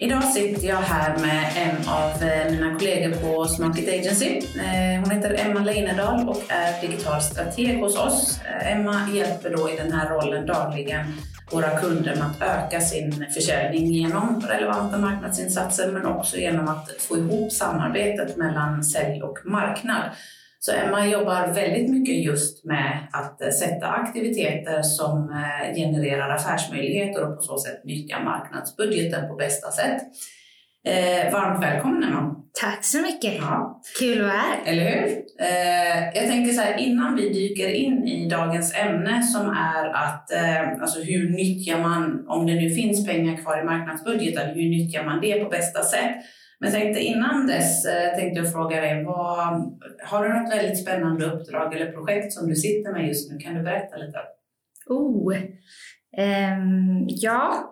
Idag sitter jag här med en av eh, mina kollegor på Smarket Agency. Eh, hon heter Emma Leinedal och är digital strateg hos oss. Eh, Emma hjälper då i den här rollen dagligen våra kunder med att öka sin försäljning genom relevanta marknadsinsatser men också genom att få ihop samarbetet mellan sälj och marknad. Så Emma jobbar väldigt mycket just med att sätta aktiviteter som eh, genererar affärsmöjligheter och på så sätt nyttja marknadsbudgeten på bästa sätt. Eh, varmt välkommen Emma! Tack så mycket! Ja. Kul att vara här! Eller hur? Eh, jag tänker så här, innan vi dyker in i dagens ämne som är att eh, alltså hur nyttjar man, om det nu finns pengar kvar i marknadsbudgeten, hur nyttjar man det på bästa sätt? Men tänkte innan dess eh, tänkte jag fråga dig, vad, har du något väldigt spännande uppdrag eller projekt som du sitter med just nu? Kan du berätta lite? Oh, um, ja,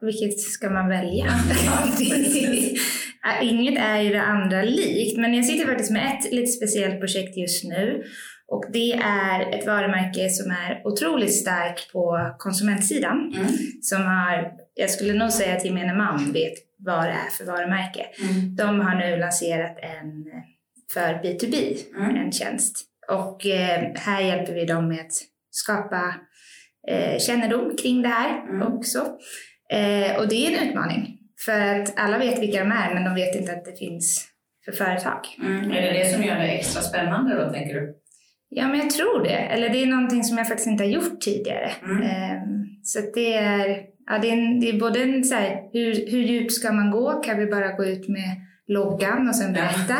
vilket ska man välja? Inget är ju det andra likt, men jag sitter faktiskt med ett lite speciellt projekt just nu. Och det är ett varumärke som är otroligt starkt på konsumentsidan. Mm. Som har, jag skulle nog säga att gemene man vet vad det är för varumärke. Mm. De har nu lanserat en för B2B, mm. en tjänst. Och eh, här hjälper vi dem med att skapa eh, kännedom kring det här mm. också. Eh, och det är en utmaning. För att alla vet vilka de är, men de vet inte att det finns för företag. Mm. Är det det som gör det extra spännande då, tänker du? Ja, men jag tror det. Eller det är någonting som jag faktiskt inte har gjort tidigare. Mm. Eh, så det är Ja, det, är en, det är både en så här, hur, hur djupt ska man gå? Kan vi bara gå ut med loggan och sen berätta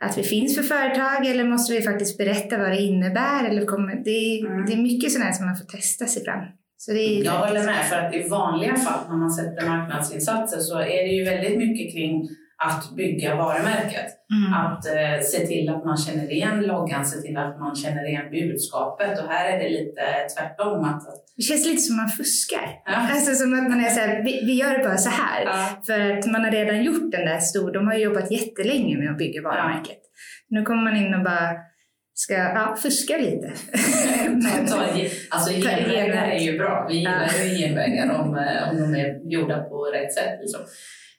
ja. att vi finns för företag eller måste vi faktiskt berätta vad det innebär? Eller kommer, det, mm. det är mycket sådant här som man får testa sig fram. Så det är jag håller med, för att i vanliga fall när man sätter marknadsinsatser så är det ju väldigt mycket kring att bygga varumärket. Mm. Att eh, se till att man känner igen loggan, se till att man känner igen budskapet. Och här är det lite tvärtom. Att, det känns lite som att man fuskar. Ja. Alltså som att man är så här, vi, vi, gör det bara så här. Ja. För att man har redan gjort den där stor, de har jobbat jättelänge med att bygga varumärket. Ja. Nu kommer man in och bara ska ja, fuska lite. alltså genvägar är ju bra. Vi gillar ju genvägar om, eh, om de är gjorda på rätt sätt. Liksom.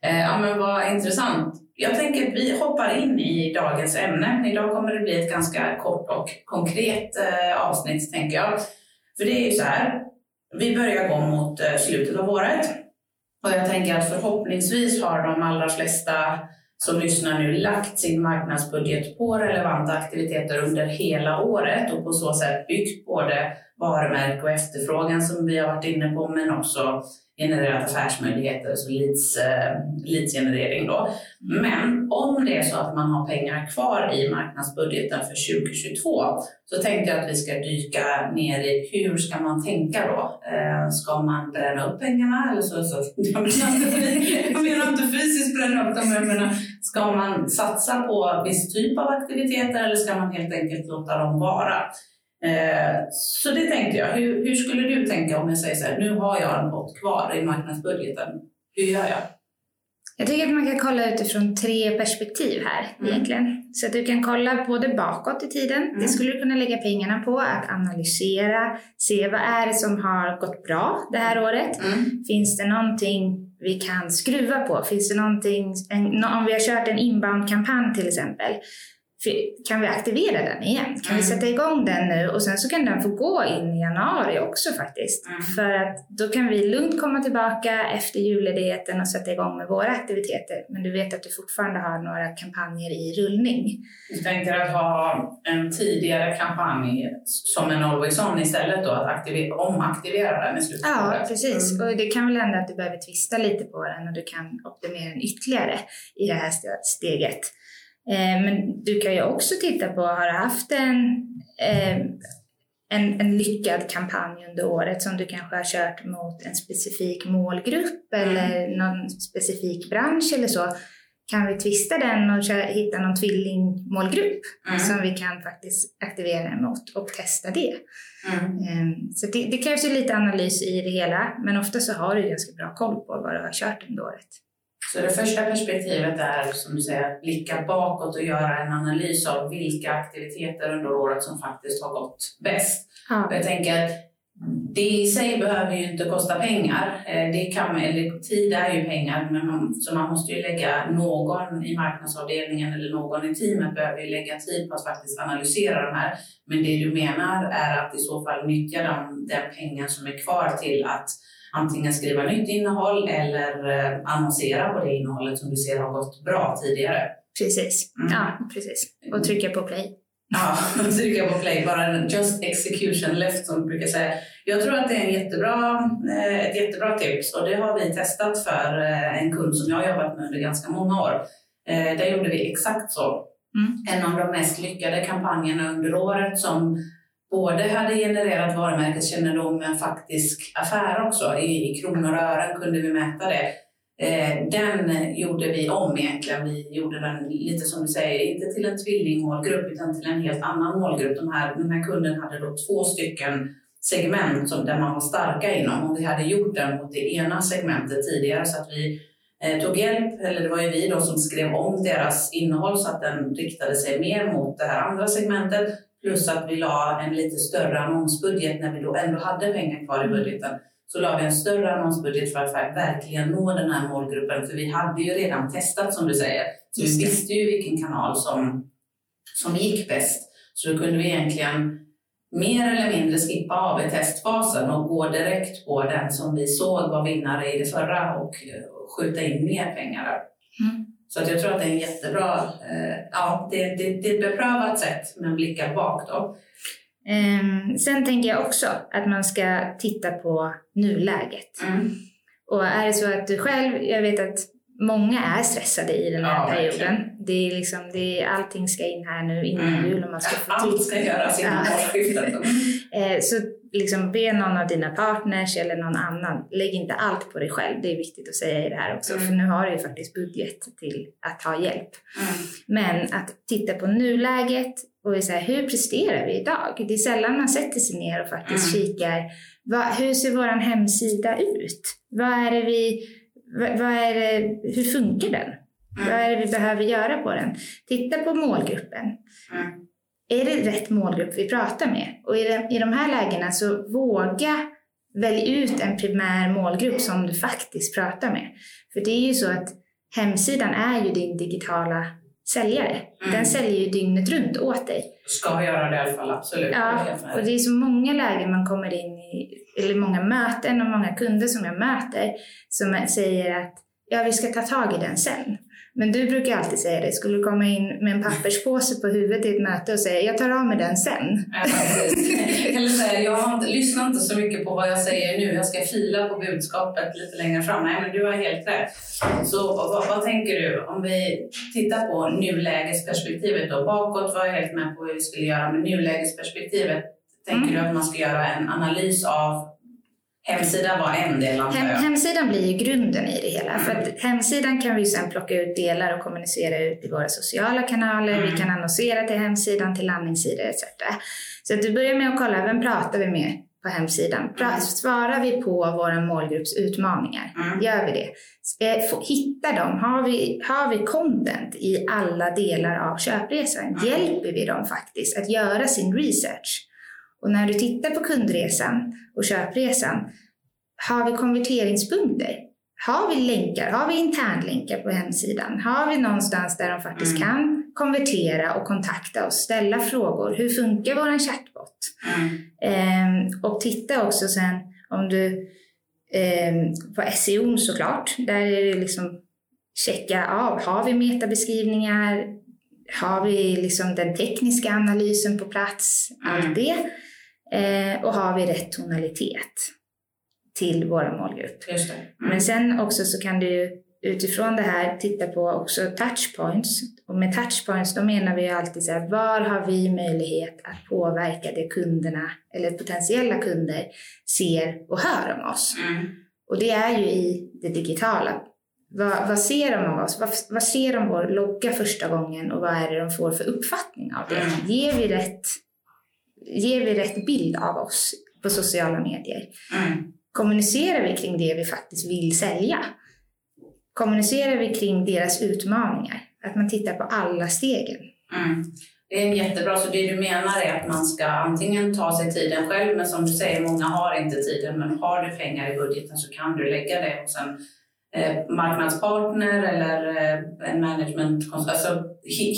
Eh, ja, men vad intressant. Jag tänker att vi hoppar in i dagens ämne. Idag kommer det bli ett ganska kort och konkret eh, avsnitt, tänker jag. För det är ju så här, vi börjar gå mot eh, slutet av året. Och jag tänker att förhoppningsvis har de allra flesta som lyssnar nu lagt sin marknadsbudget på relevanta aktiviteter under hela året och på så sätt byggt både varumärke och efterfrågan som vi har varit inne på, men också genererat affärsmöjligheter, så leads, eh, leadsgenerering. Då. Men om det är så att man har pengar kvar i marknadsbudgeten för 2022 så tänkte jag att vi ska dyka ner i hur ska man tänka då? Eh, ska man bränna upp pengarna? Eller så, så, jag, menar inte, jag menar inte fysiskt bränna upp dem, jag menar, ska man satsa på viss typ av aktiviteter eller ska man helt enkelt låta dem vara? Eh, så det tänkte jag. Hur, hur, skulle du tänka om jag säger så här, nu har jag en pott kvar i marknadsbudgeten. Hur gör jag? Jag tycker att man kan kolla utifrån tre perspektiv här mm. egentligen. Så att du kan kolla både bakåt i tiden, mm. det skulle du kunna lägga pengarna på, att analysera, se vad är det som har gått bra det här året. Mm. Finns det någonting vi kan skruva på? Finns det någonting, en, om vi har kört en inbound-kampanj till exempel, kan vi aktivera den igen? Kan mm. vi sätta igång den nu? Och sen så kan den få gå in i januari också faktiskt. Mm. För att då kan vi lugnt komma tillbaka efter julledigheten och sätta igång med våra aktiviteter. Men du vet att du fortfarande har några kampanjer i rullning. Du tänker att ha en tidigare kampanj som en always on istället då? Att aktivera, omaktivera den i slutet Ja, precis. Mm. Och det kan väl hända att du behöver tvista lite på den och du kan optimera den ytterligare i det här steget. Eh, men du kan ju också titta på, har du haft en, eh, en, en lyckad kampanj under året som du kanske har kört mot en specifik målgrupp mm. eller någon specifik bransch eller så. kan vi twista den och hitta någon tvillingmålgrupp mm. som vi kan faktiskt aktivera emot och testa det. Mm. Ehm, så det, det krävs ju lite analys i det hela, men ofta så har du ganska bra koll på vad du har kört under året. Så det första perspektivet är som du säger att blicka bakåt och göra en analys av vilka aktiviteter under året som faktiskt har gått bäst. Ja. Jag tänker det i sig behöver ju inte kosta pengar. Eh, det kan, eller tid är ju pengar, men man, så man måste ju lägga någon i marknadsavdelningen eller någon i teamet behöver ju lägga tid på att faktiskt analysera de här. Men det du menar är att i så fall nyttja de, den pengen som är kvar till att antingen skriva nytt innehåll eller eh, annonsera på det innehållet som du ser har gått bra tidigare. Precis, mm. ja precis. Och trycka på play. Ja, trycka på play, bara en just execution left som vi brukar säga. Jag tror att det är en jättebra, eh, ett jättebra tips och det har vi testat för eh, en kund som jag har jobbat med under ganska många år. Där gjorde vi exakt så. Mm. En av de mest lyckade kampanjerna under året som både hade genererat varumärkeskännedom men faktisk affär också. I, I kronor och ören kunde vi mäta det. Eh, den gjorde vi om egentligen. Vi gjorde den lite som du säger, inte till en tvillingmålgrupp utan till en helt annan målgrupp. De här, den här kunden hade då två stycken segment som, där man var starka inom och vi hade gjort den mot det ena segmentet tidigare så att vi eh, tog hjälp, eller det var ju vi då som skrev om deras innehåll så att den riktade sig mer mot det här andra segmentet plus att vi la en lite större annonsbudget när vi då ändå hade pengar kvar i budgeten så la vi en större annonsbudget för att verkligen nå den här målgruppen. För vi hade ju redan testat som du säger. Så vi visste ju vilken kanal som, som gick bäst. Så då kunde vi egentligen mer eller mindre skippa AB-testfasen och gå direkt på den som vi såg var vinnare i det förra och skjuta in mer pengar. Mm. Så att jag tror att det är en jättebra, eh, ja, det, det, det är ett beprövat sätt men blickar bak då. Um, sen tänker jag också att man ska titta på nuläget. Mm. Och är det så att du själv, jag vet att många är stressade i den här ja, perioden. Det är liksom, det är, allting ska in här nu innan mm. jul och man ska få. Allt ska göras innan årsskiftet. Eh, så liksom be någon av dina partners eller någon annan, lägg inte allt på dig själv. Det är viktigt att säga i det här också, mm. för nu har du ju faktiskt budget till att ha hjälp. Mm. Men att titta på nuläget och så här, hur presterar vi idag? Det är sällan man sätter sig ner och faktiskt mm. kikar, vad, hur ser vår hemsida ut? Vad är det vi, vad, vad är det, hur funkar den? Mm. Vad är det vi behöver göra på den? Titta på målgruppen. Är det rätt målgrupp vi pratar med? Och i de, i de här lägena så våga välja ut en primär målgrupp som du faktiskt pratar med. För det är ju så att hemsidan är ju din digitala säljare. Mm. Den säljer ju dygnet runt åt dig. Ska göra det i alla fall, absolut. Ja, och det är så många lägen man kommer in i, eller många möten och många kunder som jag möter som säger att ja, vi ska ta tag i den sen. Men du brukar alltid säga det. Skulle du komma in med en papperspåse på huvudet i ett möte och säga jag tar av mig den sen. Eller säga jag har inte, lyssnar inte så mycket på vad jag säger nu. Jag ska fila på budskapet lite längre fram. Nej, men du har helt rätt. Så vad, vad tänker du? Om vi tittar på nulägesperspektivet då. Bakåt var jag helt med på hur vi skulle göra. Men nulägesperspektivet, tänker mm. du att man ska göra en analys av Hemsidan var en del av Hem, Hemsidan blir ju grunden i det hela. Mm. För att hemsidan kan vi sen plocka ut delar och kommunicera ut i våra sociala kanaler. Mm. Vi kan annonsera till hemsidan, till landningssidor etc. Så att du börjar med att kolla, vem pratar vi med på hemsidan? Mm. Svarar vi på vår målgrupps utmaningar? Mm. Gör vi det? Eh, hitta dem. Har vi, har vi content i alla delar av köpresan? Mm. Hjälper vi dem faktiskt att göra sin research? Och när du tittar på kundresan och köpresan, har vi konverteringspunkter? Har vi länkar? Har vi internlänkar på hemsidan? Har vi någonstans där de faktiskt mm. kan konvertera och kontakta oss, ställa frågor? Hur funkar vår chatbot? Mm. Ehm, och titta också sen om du ehm, på SEO såklart, där är det liksom checka av, har vi metabeskrivningar? Har vi liksom den tekniska analysen på plats? Allt mm. det. Eh, och har vi rätt tonalitet till vår målgrupp. Mm. Men sen också så kan du utifrån det här titta på också touchpoints. Och med touchpoints då menar vi alltid så här, var har vi möjlighet att påverka det kunderna eller potentiella kunder ser och hör om oss. Mm. Och det är ju i det digitala Vad, vad ser de av oss? Vad, vad ser de vår logga första gången och vad är det de får för uppfattning av det? Mm. Ger, vi rätt, ger vi rätt bild av oss på sociala medier? Mm. Kommunicerar vi kring det vi faktiskt vill sälja? Kommunicerar vi kring deras utmaningar? Att man tittar på alla stegen. Mm. Det är en jättebra, så det du menar är att man ska antingen ta sig tiden själv, men som du säger, många har inte tiden, men har du pengar i budgeten så kan du lägga det hos en eh, marknadspartner eller eh, en management, alltså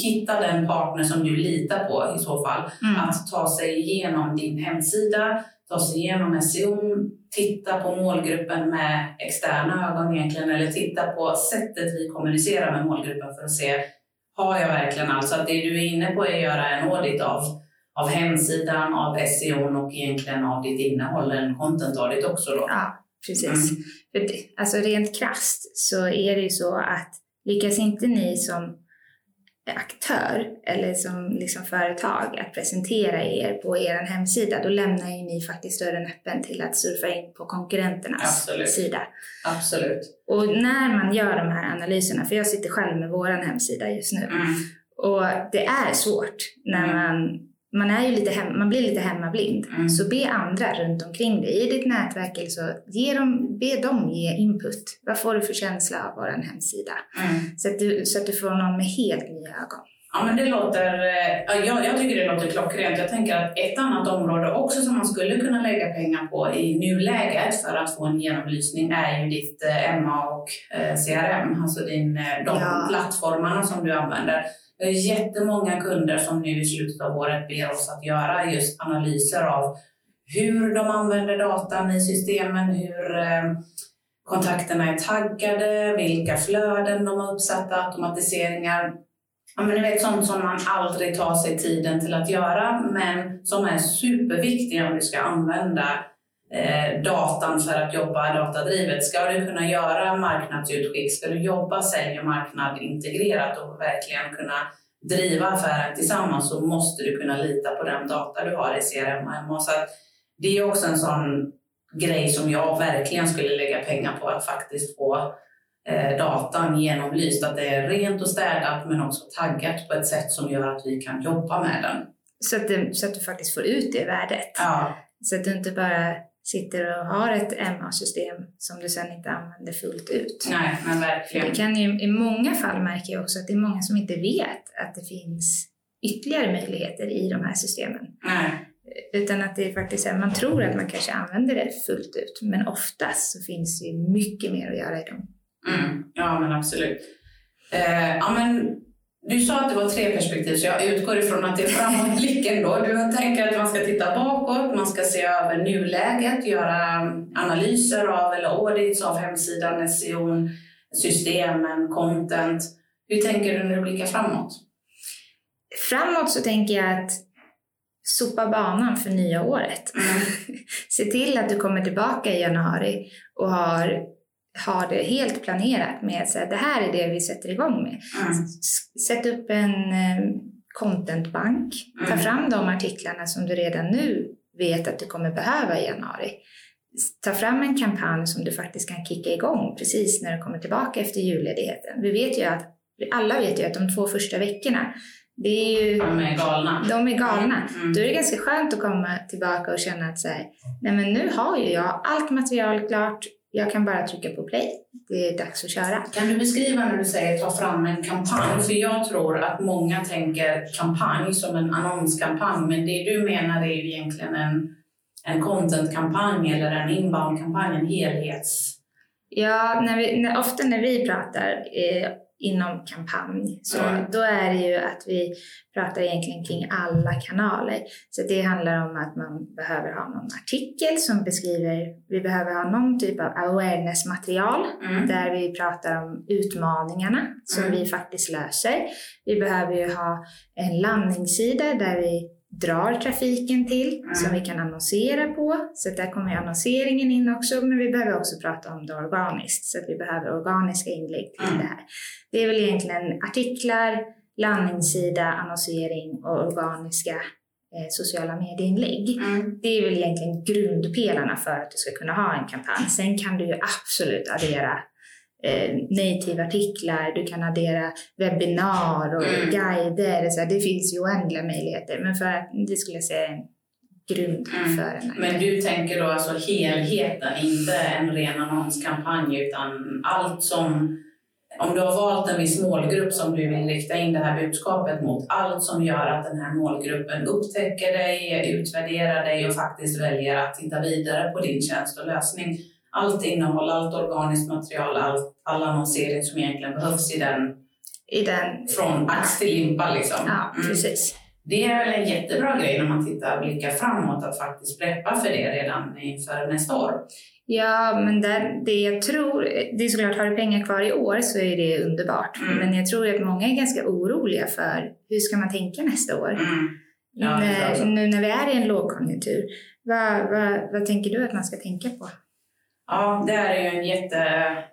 hitta den partner som du litar på i så fall. Mm. Att ta sig igenom din hemsida, ta sig igenom SEO, titta på målgruppen med externa ögon egentligen, eller titta på sättet vi kommunicerar med målgruppen för att se har jag verkligen allt? Så att det du är inne på är att göra en audit av, av hemsidan, av SEO och egentligen av ditt innehåll, en content audit också då. Ja, precis. Mm. Alltså rent krasst så är det ju så att lyckas inte ni som aktör eller som liksom företag att presentera er på er hemsida, då lämnar ju ni faktiskt dörren öppen till att surfa in på konkurrenternas Absolut. sida. Absolut. Och när man gör de här analyserna, för jag sitter själv med vår hemsida just nu, Mm. och det är svårt när Mm. man man, är ju lite hem, man blir lite hemmablind. Mm. Så be andra runt omkring dig i ditt nätverk så, ge dem, be dem ge input. Vad får du för känsla av vår hemsida? Mm. Så att, du, så att du får någon med helt nya ögon. Ja, men det låter, eh, ja, jag, jag tycker det låter klockrent. Jag tänker att ett annat område också som man skulle kunna lägga pengar på i nuläget för att få en genomlysning är ju ditt eh, MA och eh, CRM, alltså din, de Ja. plattformarna som du använder. Vi har jättemånga kunder som nu i slutet av året ber oss att göra just analyser av hur de använder datan i systemen, hur eh, kontakterna är taggade, vilka flöden de har uppsatta, automatiseringar. Ja, men ni vet sånt som man aldrig tar sig tiden till att göra, men som är superviktiga om du ska använda eh, datan för att jobba datadrivet. Ska du kunna göra marknadsutskick, ska du jobba sälj och marknad integrerat och verkligen kunna driva affären tillsammans så måste du kunna lita på den data du har i CRM. Så det är också en sån grej som jag verkligen skulle lägga pengar på att faktiskt få eh, datan genomlyst. Att det är rent och städat men också taggat på ett sätt som gör att vi kan jobba med den. Så att, det, så att du faktiskt får ut det värdet. Ja, Så att du inte bara sitter och har ett MA-system som du sen inte använder fullt ut. nej men verkligen. Det kan ju, I många fall märker jag också att det är många som inte vet att det finns ytterligare möjligheter i de här systemen. Nej. Utan att det är faktiskt är, man tror att man kanske använder det fullt ut, men oftast så finns det ju mycket mer att göra i dem. Mm, ja, men absolut. Eh, ja, men du sa att det var tre perspektiv, så jag utgår ifrån att det är framåtblicken då. Du tänker att man ska titta bakåt, man ska se över nuläget, göra analyser av eller audits av hemsidan, SEO, systemen, content. Hur tänker du när du blickar framåt? Framåt så tänker jag att sopa banan för nya året. Se till att du kommer tillbaka i januari och har, har det helt planerat med att det här är det vi sätter igång med. Mm. Sätt upp en eh, contentbank. Ta Mm. fram de artiklarna som du redan nu vet att du kommer behöva i januari. Ta fram en kampanj som du faktiskt kan kicka igång precis när du kommer tillbaka efter julledigheten. Vi vet ju att, alla vet ju att de två första veckorna, det är ju De är galna. de är galna. Mm. Då är det ganska skönt att komma tillbaka och känna att så här, nej men nu har ju jag allt material klart, jag kan bara trycka på play. Det är dags att köra. Kan du beskriva när du säger ta fram en kampanj? För jag tror att många tänker kampanj som en annonskampanj, men det du menar är ju egentligen en, en contentkampanj eller en inbound-kampanj, en helhets... Ja, när vi, när, ofta när vi pratar eh, inom kampanj så Mm. då är det ju att vi pratar egentligen kring alla kanaler. Så det handlar om att man behöver ha någon artikel som beskriver, vi behöver ha någon typ av awareness-material Mm. där vi pratar om utmaningarna som Mm. vi faktiskt löser. Vi behöver ju ha en landningssida där vi drar trafiken till Mm. som vi kan annonsera på. Så där kommer annonseringen in också, men vi behöver också prata om det organiskt. Så att vi behöver organiska inlägg till Mm. det här. Det är väl egentligen artiklar, landningssida, annonsering och organiska eh, sociala medieinlägg. Mm. Det är väl egentligen grundpelarna för att du ska kunna ha en kampanj. Sen kan du ju absolut addera eh, native-artiklar, du kan addera webbinar och mm. guider. Så det finns ju oändliga möjligheter. Men för det skulle jag säga är en grund mm. för en Men du tänker då alltså helheten, inte en ren annonskampanj utan allt som om du har valt en viss målgrupp som du vill rikta in det här budskapet mot, allt som gör att den här målgruppen upptäcker dig, utvärderar dig och faktiskt väljer att titta vidare på din tjänst och lösning. Allt innehåll, allt organiskt material, allt, all annonsering som egentligen behövs i den, I den från ax till limpa. Liksom. Ja, mm. precis. Det är väl en jättebra grej när man tittar blickar framåt att faktiskt preppa för det redan inför nästa år. Ja, men där, det jag tror, det är såklart, har du pengar kvar i år så är det underbart. Mm. Men jag tror att många är ganska oroliga för hur ska man tänka nästa år? Mm. Ja, när, nu när vi är i en lågkonjunktur, vad, vad, vad tänker du att man ska tänka på? Ja, det är en, jätte,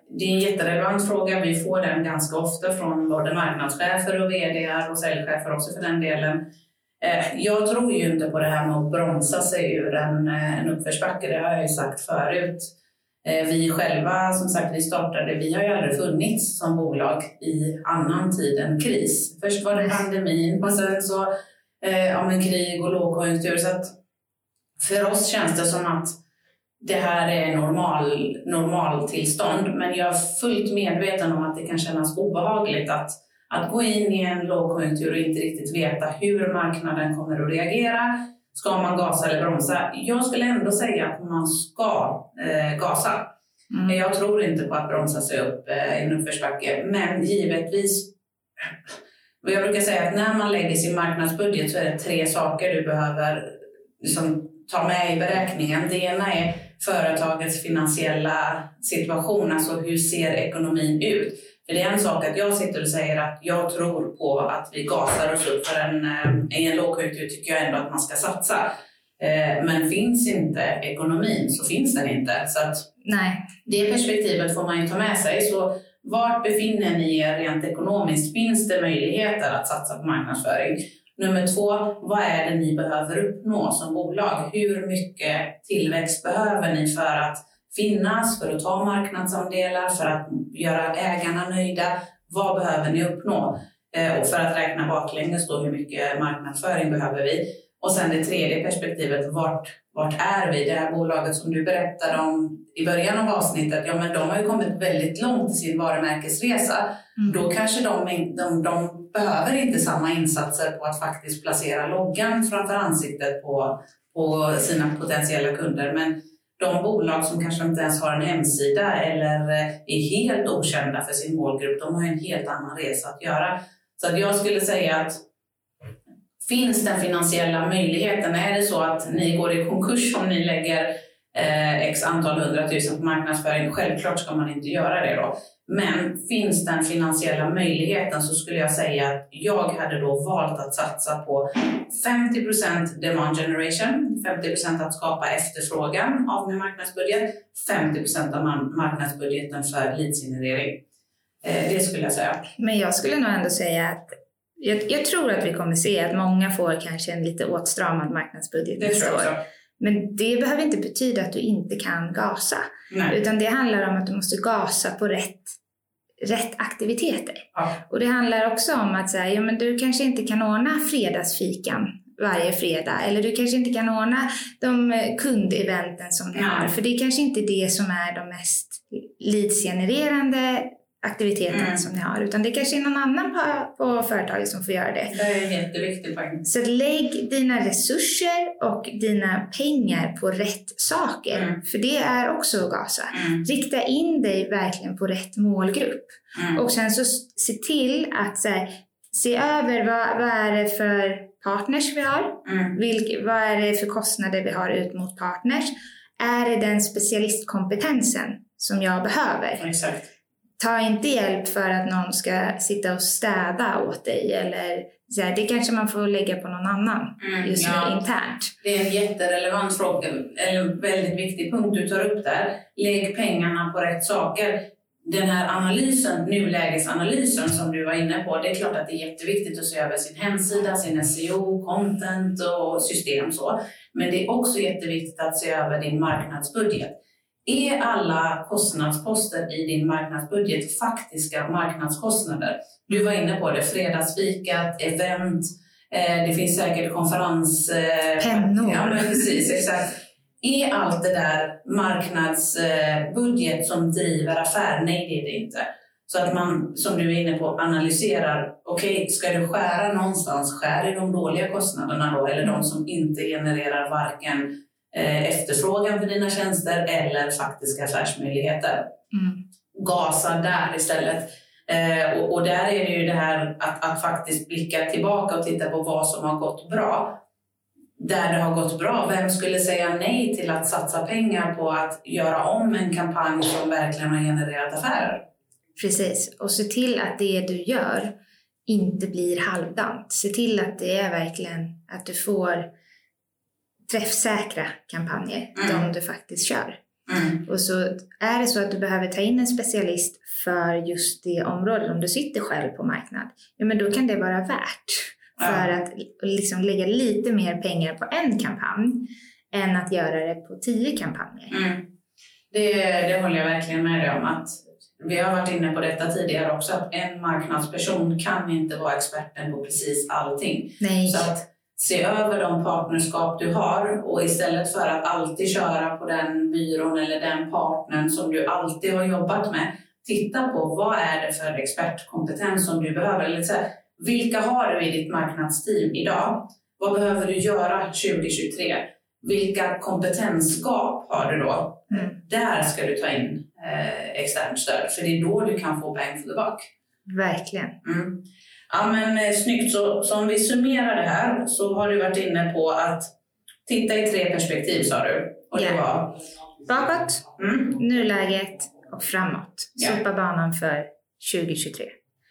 det är en jätterelevant fråga. Vi får den ganska ofta från både marknadschefer och vd och säljchefer också för den delen. Eh, jag tror ju inte på det här med att bromsa sig ur en, eh, en uppförsbacke, det har jag ju sagt förut. Eh, vi själva, som sagt, vi startade, vi har ju aldrig funnits som bolag i annan tid än kris. Först var det pandemin och sen så ja, men krig och lågkonjunktur. Så att för oss känns det som att det här är normal, normaltillstånd, men jag är fullt medveten om att det kan kännas obehagligt att att gå in i en lågkonjunktur och inte riktigt veta hur marknaden kommer att reagera. Ska man gasa eller bromsa? Jag skulle ändå säga att man ska eh, gasa. Mm. Jag tror inte på att bromsa sig upp eh, i en uppförsbacke, men givetvis jag brukar säga att när man lägger sin marknadsbudget så är det tre saker du behöver liksom, ta med i beräkningen. Det ena är företagets finansiella situation, alltså hur ser ekonomin ut? För det är en sak att jag sitter och säger att jag tror på att vi gasar oss upp för en, eh, i en lågkonjunktur tycker jag ändå att man ska satsa. Eh, men finns inte ekonomin så finns den inte. Så att Nej. Det perspektivet får man ju ta med sig. Så vart befinner ni er rent ekonomiskt? Finns det möjligheter att satsa på marknadsföring? Nummer två, vad är det ni behöver uppnå som bolag? Hur mycket tillväxt behöver ni för att finnas, för att ta marknadsandelar, för att göra ägarna nöjda. Vad behöver ni uppnå? Eh, och för att räkna baklänges då, hur mycket marknadsföring behöver vi? Och sen det tredje perspektivet, vart, vart är vi? Det här bolaget som du berättade om i början av avsnittet, ja men de har ju kommit väldigt långt i sin varumärkesresa. Mm. Då kanske de, de, de behöver inte samma insatser på att faktiskt placera loggan framför ansiktet på, på sina potentiella kunder. Men de bolag som kanske inte ens har en hemsida eller eh, är helt okända för sin målgrupp, de har en helt annan resa att göra. Så att jag skulle säga att finns den finansiella möjligheten, är det så att ni går i konkurs om ni lägger eh, x antal hundratusen på marknadsföring, självklart ska man inte göra det då. Men finns den finansiella möjligheten så skulle jag säga att jag hade då valt att satsa på 50% demand generation, 50% att skapa efterfrågan av min marknadsbudget, 50% av marknadsbudgeten för leadsgenerering. Eh, det skulle jag säga. Men jag skulle nog ändå säga att jag, jag, tror att vi kommer se att många får kanske en lite åtstramad marknadsbudget nästa år. Men det behöver inte betyda att du inte kan gasa. Nej. Utan det handlar om att du måste gasa på rätt, rätt aktiviteter. Ja. Och det handlar också om att säga, ja, men du kanske inte kan ordna fredagsfikan varje fredag. Eller du kanske inte kan ordna de eh, kundeventen som ni har. För det är kanske inte det som är de mest leadsgenererande aktiviteterna mm. som ni har. Utan det kanske är någon annan på, på företaget som får göra det. Det är jätteviktigt faktiskt. Så lägg dina resurser och dina pengar på rätt saker. Mm. För det är också att gasa. Mm. Rikta in dig verkligen på rätt målgrupp. Mm. Och sen så se till att så här, se över vad, vad är det för partners vi har? Mm. Vilk, vad är det för kostnader vi har ut mot partners? Är det den specialistkompetensen som jag behöver? Exakt ta inte hjälp för att någon ska sitta och städa åt dig eller så här, det kanske man får lägga på någon annan mm, just ja. nu internt. Det är en jätterelevant fråga, eller en väldigt viktig punkt du tar upp där. Lägg pengarna på rätt saker. Den här analysen, nulägesanalysen som du var inne på, det är klart att det är jätteviktigt att se över sin hemsida, sin SEO, content och system så. Men det är också jätteviktigt att se över din marknadsbudget är alla kostnadsposter i din marknadsbudget faktiska marknadskostnader? Du var inne på det, fredagsfikat, event, eh, det finns säkert konferens... Eh, Pennor. Ja, men precis, exakt. Är allt det där marknadsbudget som driver affär? Nej, det är det inte. Så att man, som du är inne på, analyserar. Okej, okay, ska du skära någonstans, skär i de dåliga kostnaderna då, eller de som inte genererar varken eh, efterfrågan för dina tjänster eller faktiska affärsmöjligheter. Mm. Gasa där istället. Eh, och, och, där är det ju det här att, att faktiskt blicka tillbaka och titta på vad som har gått bra. Där det har gått bra, vem skulle säga nej till att satsa pengar på att göra om en kampanj som verkligen har genererat affärer? Precis, och se till att det du gör inte blir halvdant. Se till att det är verkligen att du får träffsäkra kampanjer, mm. de du faktiskt kör. Mm. Och så är det så att du behöver ta in en specialist för just det området, om du sitter själv på marknad, ja men då kan det vara värt för att liksom lägga lite mer pengar på en kampanj än att göra det på tio kampanjer. Mm. Det, det håller jag verkligen med dig om. att vi har varit inne på detta tidigare också, att en marknadsperson kan inte vara experten på precis allting. Nej. Så att se över de partnerskap du har och istället för att alltid köra på den byrån eller den partnern som du alltid har jobbat med, titta på vad är det för expertkompetens som du behöver. Eller så här, vilka har du i ditt marknadsteam idag? Vad behöver du göra 2023? Vilka kompetensgap har du då? Mm. Där ska du ta in eh, externt stöd, för det är då du kan få bang for the buck. Verkligen. Mm. Ja, men eh, snyggt. Så, så om vi summerar det här så har du varit inne på att titta i tre perspektiv sa du. Och det var? Bakåt, mm. nuläget och framåt. Sopa yeah. banan för 2023.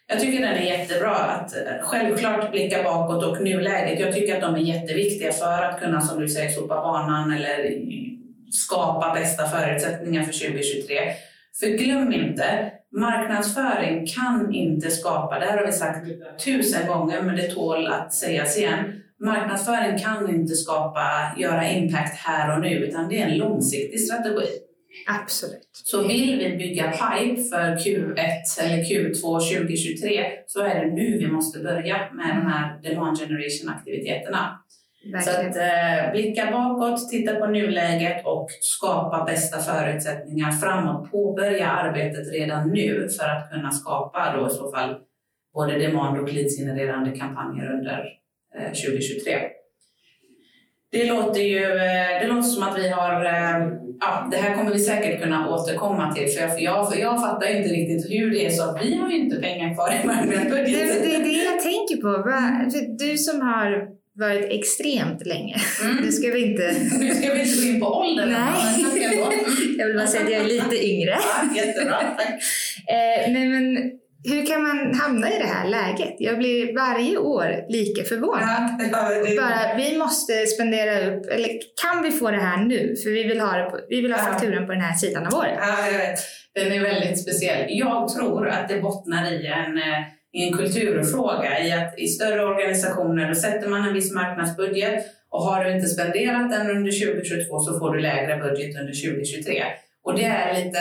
Jag tycker den är jättebra att eh, självklart blicka bakåt och nuläget. Jag tycker att de är jätteviktiga för att kunna, som du säger, sopa banan eller skapa bästa förutsättningar för 2023. För glöm inte, marknadsföring kan inte skapa, det här har vi sagt tusen gånger men det tål att sägas igen. Marknadsföring kan inte skapa, göra impact här och nu utan det är en långsiktig strategi. Absolut. Så vill vi bygga pipe för Q1 eller Q2 2023 så är det nu vi måste börja med de här demand generation aktiviteterna. Så att eh, blicka bakåt, titta på nuläget och skapa bästa förutsättningar framåt. Påbörja arbetet redan nu för att kunna skapa då i så fall både demand och leadsgenererande kampanjer under eh, 2023. Det låter ju eh, det låter som att vi har... Eh, ja, det här kommer vi säkert kunna återkomma till. För jag, jag, för jag fattar inte riktigt hur det är så att vi har ju inte pengar kvar i marknadsbudgeten. Det, det är det jag tänker på. Du som har varit extremt länge. Mm. Nu ska vi inte... Nu ska vi inte gå in på åldern. Nej. jag vill bara säga att jag är lite yngre. Ja, jättebra, tack. eh, nej, men hur kan man hamna i det här läget? Jag blir varje år lika förvånad. Ja. Bara, vi måste spendera upp, eller kan vi få det här nu? För vi vill ha, det på, vi vill ha fakturan på den här sidan av året. Ja, jag vet. Den är väldigt speciell. Jag tror att det bottnar i en eh, en kulturfråga i att i större organisationer då sätter man en viss marknadsbudget och har du inte spenderat den under 2022 så får du lägre budget under 2023. Och det är lite,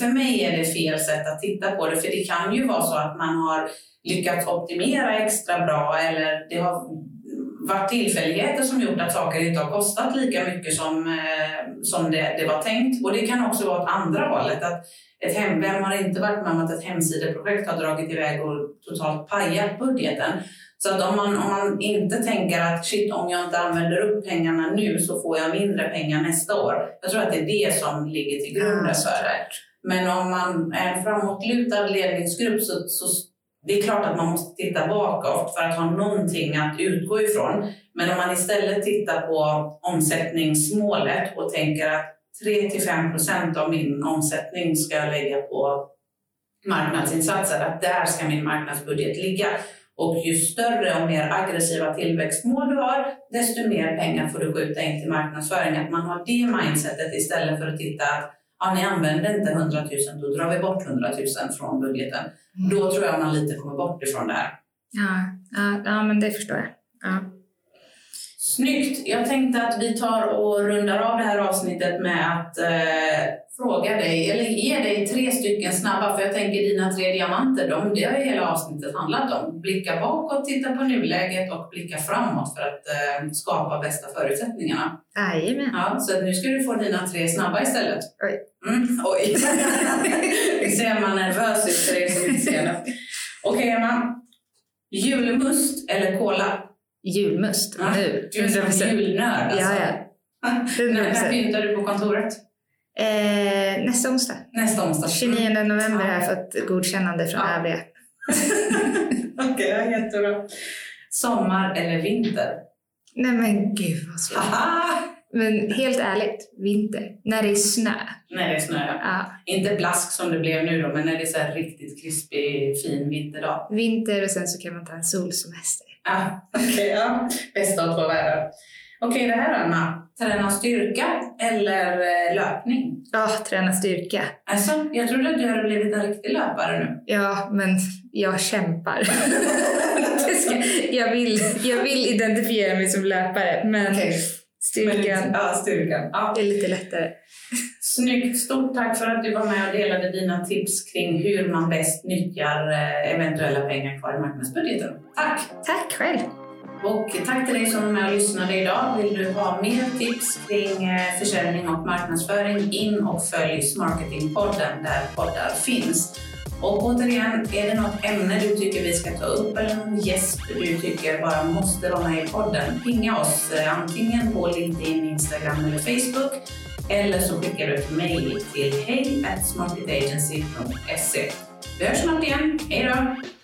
för mig är det fel sätt att titta på det för det kan ju vara så att man har lyckats optimera extra bra eller det har varit tillfälligheter som gjort att saker inte har kostat lika mycket som, eh, som det, det var tänkt. Och det kan också vara åt andra hållet. Att ett hem, vem har inte varit med om att ett hemsideprojekt har dragit iväg och totalt pajat budgeten? Så att om man, om man inte tänker att shit, om jag inte använder upp pengarna nu så får jag mindre pengar nästa år. Jag tror att det är det som ligger till grund ja, för det. Men om man är en framåtlutad ledningsgrupp så, så det är klart att man måste titta bakåt för att ha någonting att utgå ifrån. Men om man istället tittar på omsättningsmålet och tänker att 3-5 procent av min omsättning ska jag lägga på marknadsinsatser, att där ska min marknadsbudget ligga. Och ju större och mer aggressiva tillväxtmål du har, desto mer pengar får du skjuta in till marknadsföring. Att man har det mindsetet istället för att titta att ja, ni använder inte 100 000, då drar vi bort 100 000 från budgeten. Mm. Då tror jag man lite kommer bort ifrån det här. Ja, ja, ja men det förstår jag. Ja. Snyggt! Jag tänkte att vi tar och rundar av det här avsnittet med att eh, fråga dig, eller ge dig tre stycken snabba, för jag tänker dina tre diamanter, de, det har ju hela avsnittet handlat om. Blicka bakåt, titta på nuläget och blicka framåt för att eh, skapa bästa förutsättningarna. Jajamän. Ja, så nu ska du få dina tre snabba istället. Oj. Mm, oj. Ser man nervös ut för er som inte ser det. Okej, Emma. Julmust eller cola? Julmust. Ja, Nu. Du är som 100%. julnörd alltså. Ja, ja. När, när 100%. pyntar du på kontoret? Eh, nästa onsdag. Nästa onsdag. 29 november har jag fått godkännande från Ja. övriga. Okej, ja, jättebra. Sommar eller vinter? Nej men gud vad svårt. Men helt ärligt, vinter. När det är snö. När det är snö. Ja, Inte blask som det blev nu då, men när det är så riktigt krispig, fin vinterdag. vinter och sen så kan man ta en solsemester. Ja, okej. ja. Bästa av två världar. Okej, det här då, Anna. Träna styrka eller eh, löpning? Ja, träna styrka. Alltså, jag trodde att du hade blivit en riktig löpare nu. Ja, men jag kämpar. Jag, vill, jag vill identifiera mig som löpare, men styrkan Ja, styrkan. Ja. är lite lättare. Snyggt! Stort tack för att du var med och delade dina tips kring hur man bäst nyttjar eh, eventuella pengar kvar i marknadsbudgeten. Tack! Tack själv! Och tack till dig som var med och lyssnade idag. Vill du ha mer tips kring eh, försäljning och marknadsföring, in och följ Smarketingpodden där poddar finns. Och återigen, är det något ämne du tycker vi ska ta upp eller någon gäst du tycker bara måste vara med i podden, pinga oss eh, antingen på LinkedIn, Instagram eller Facebook eller så skickar du ett mejl till hej Vi hörs snart igen. Hej då!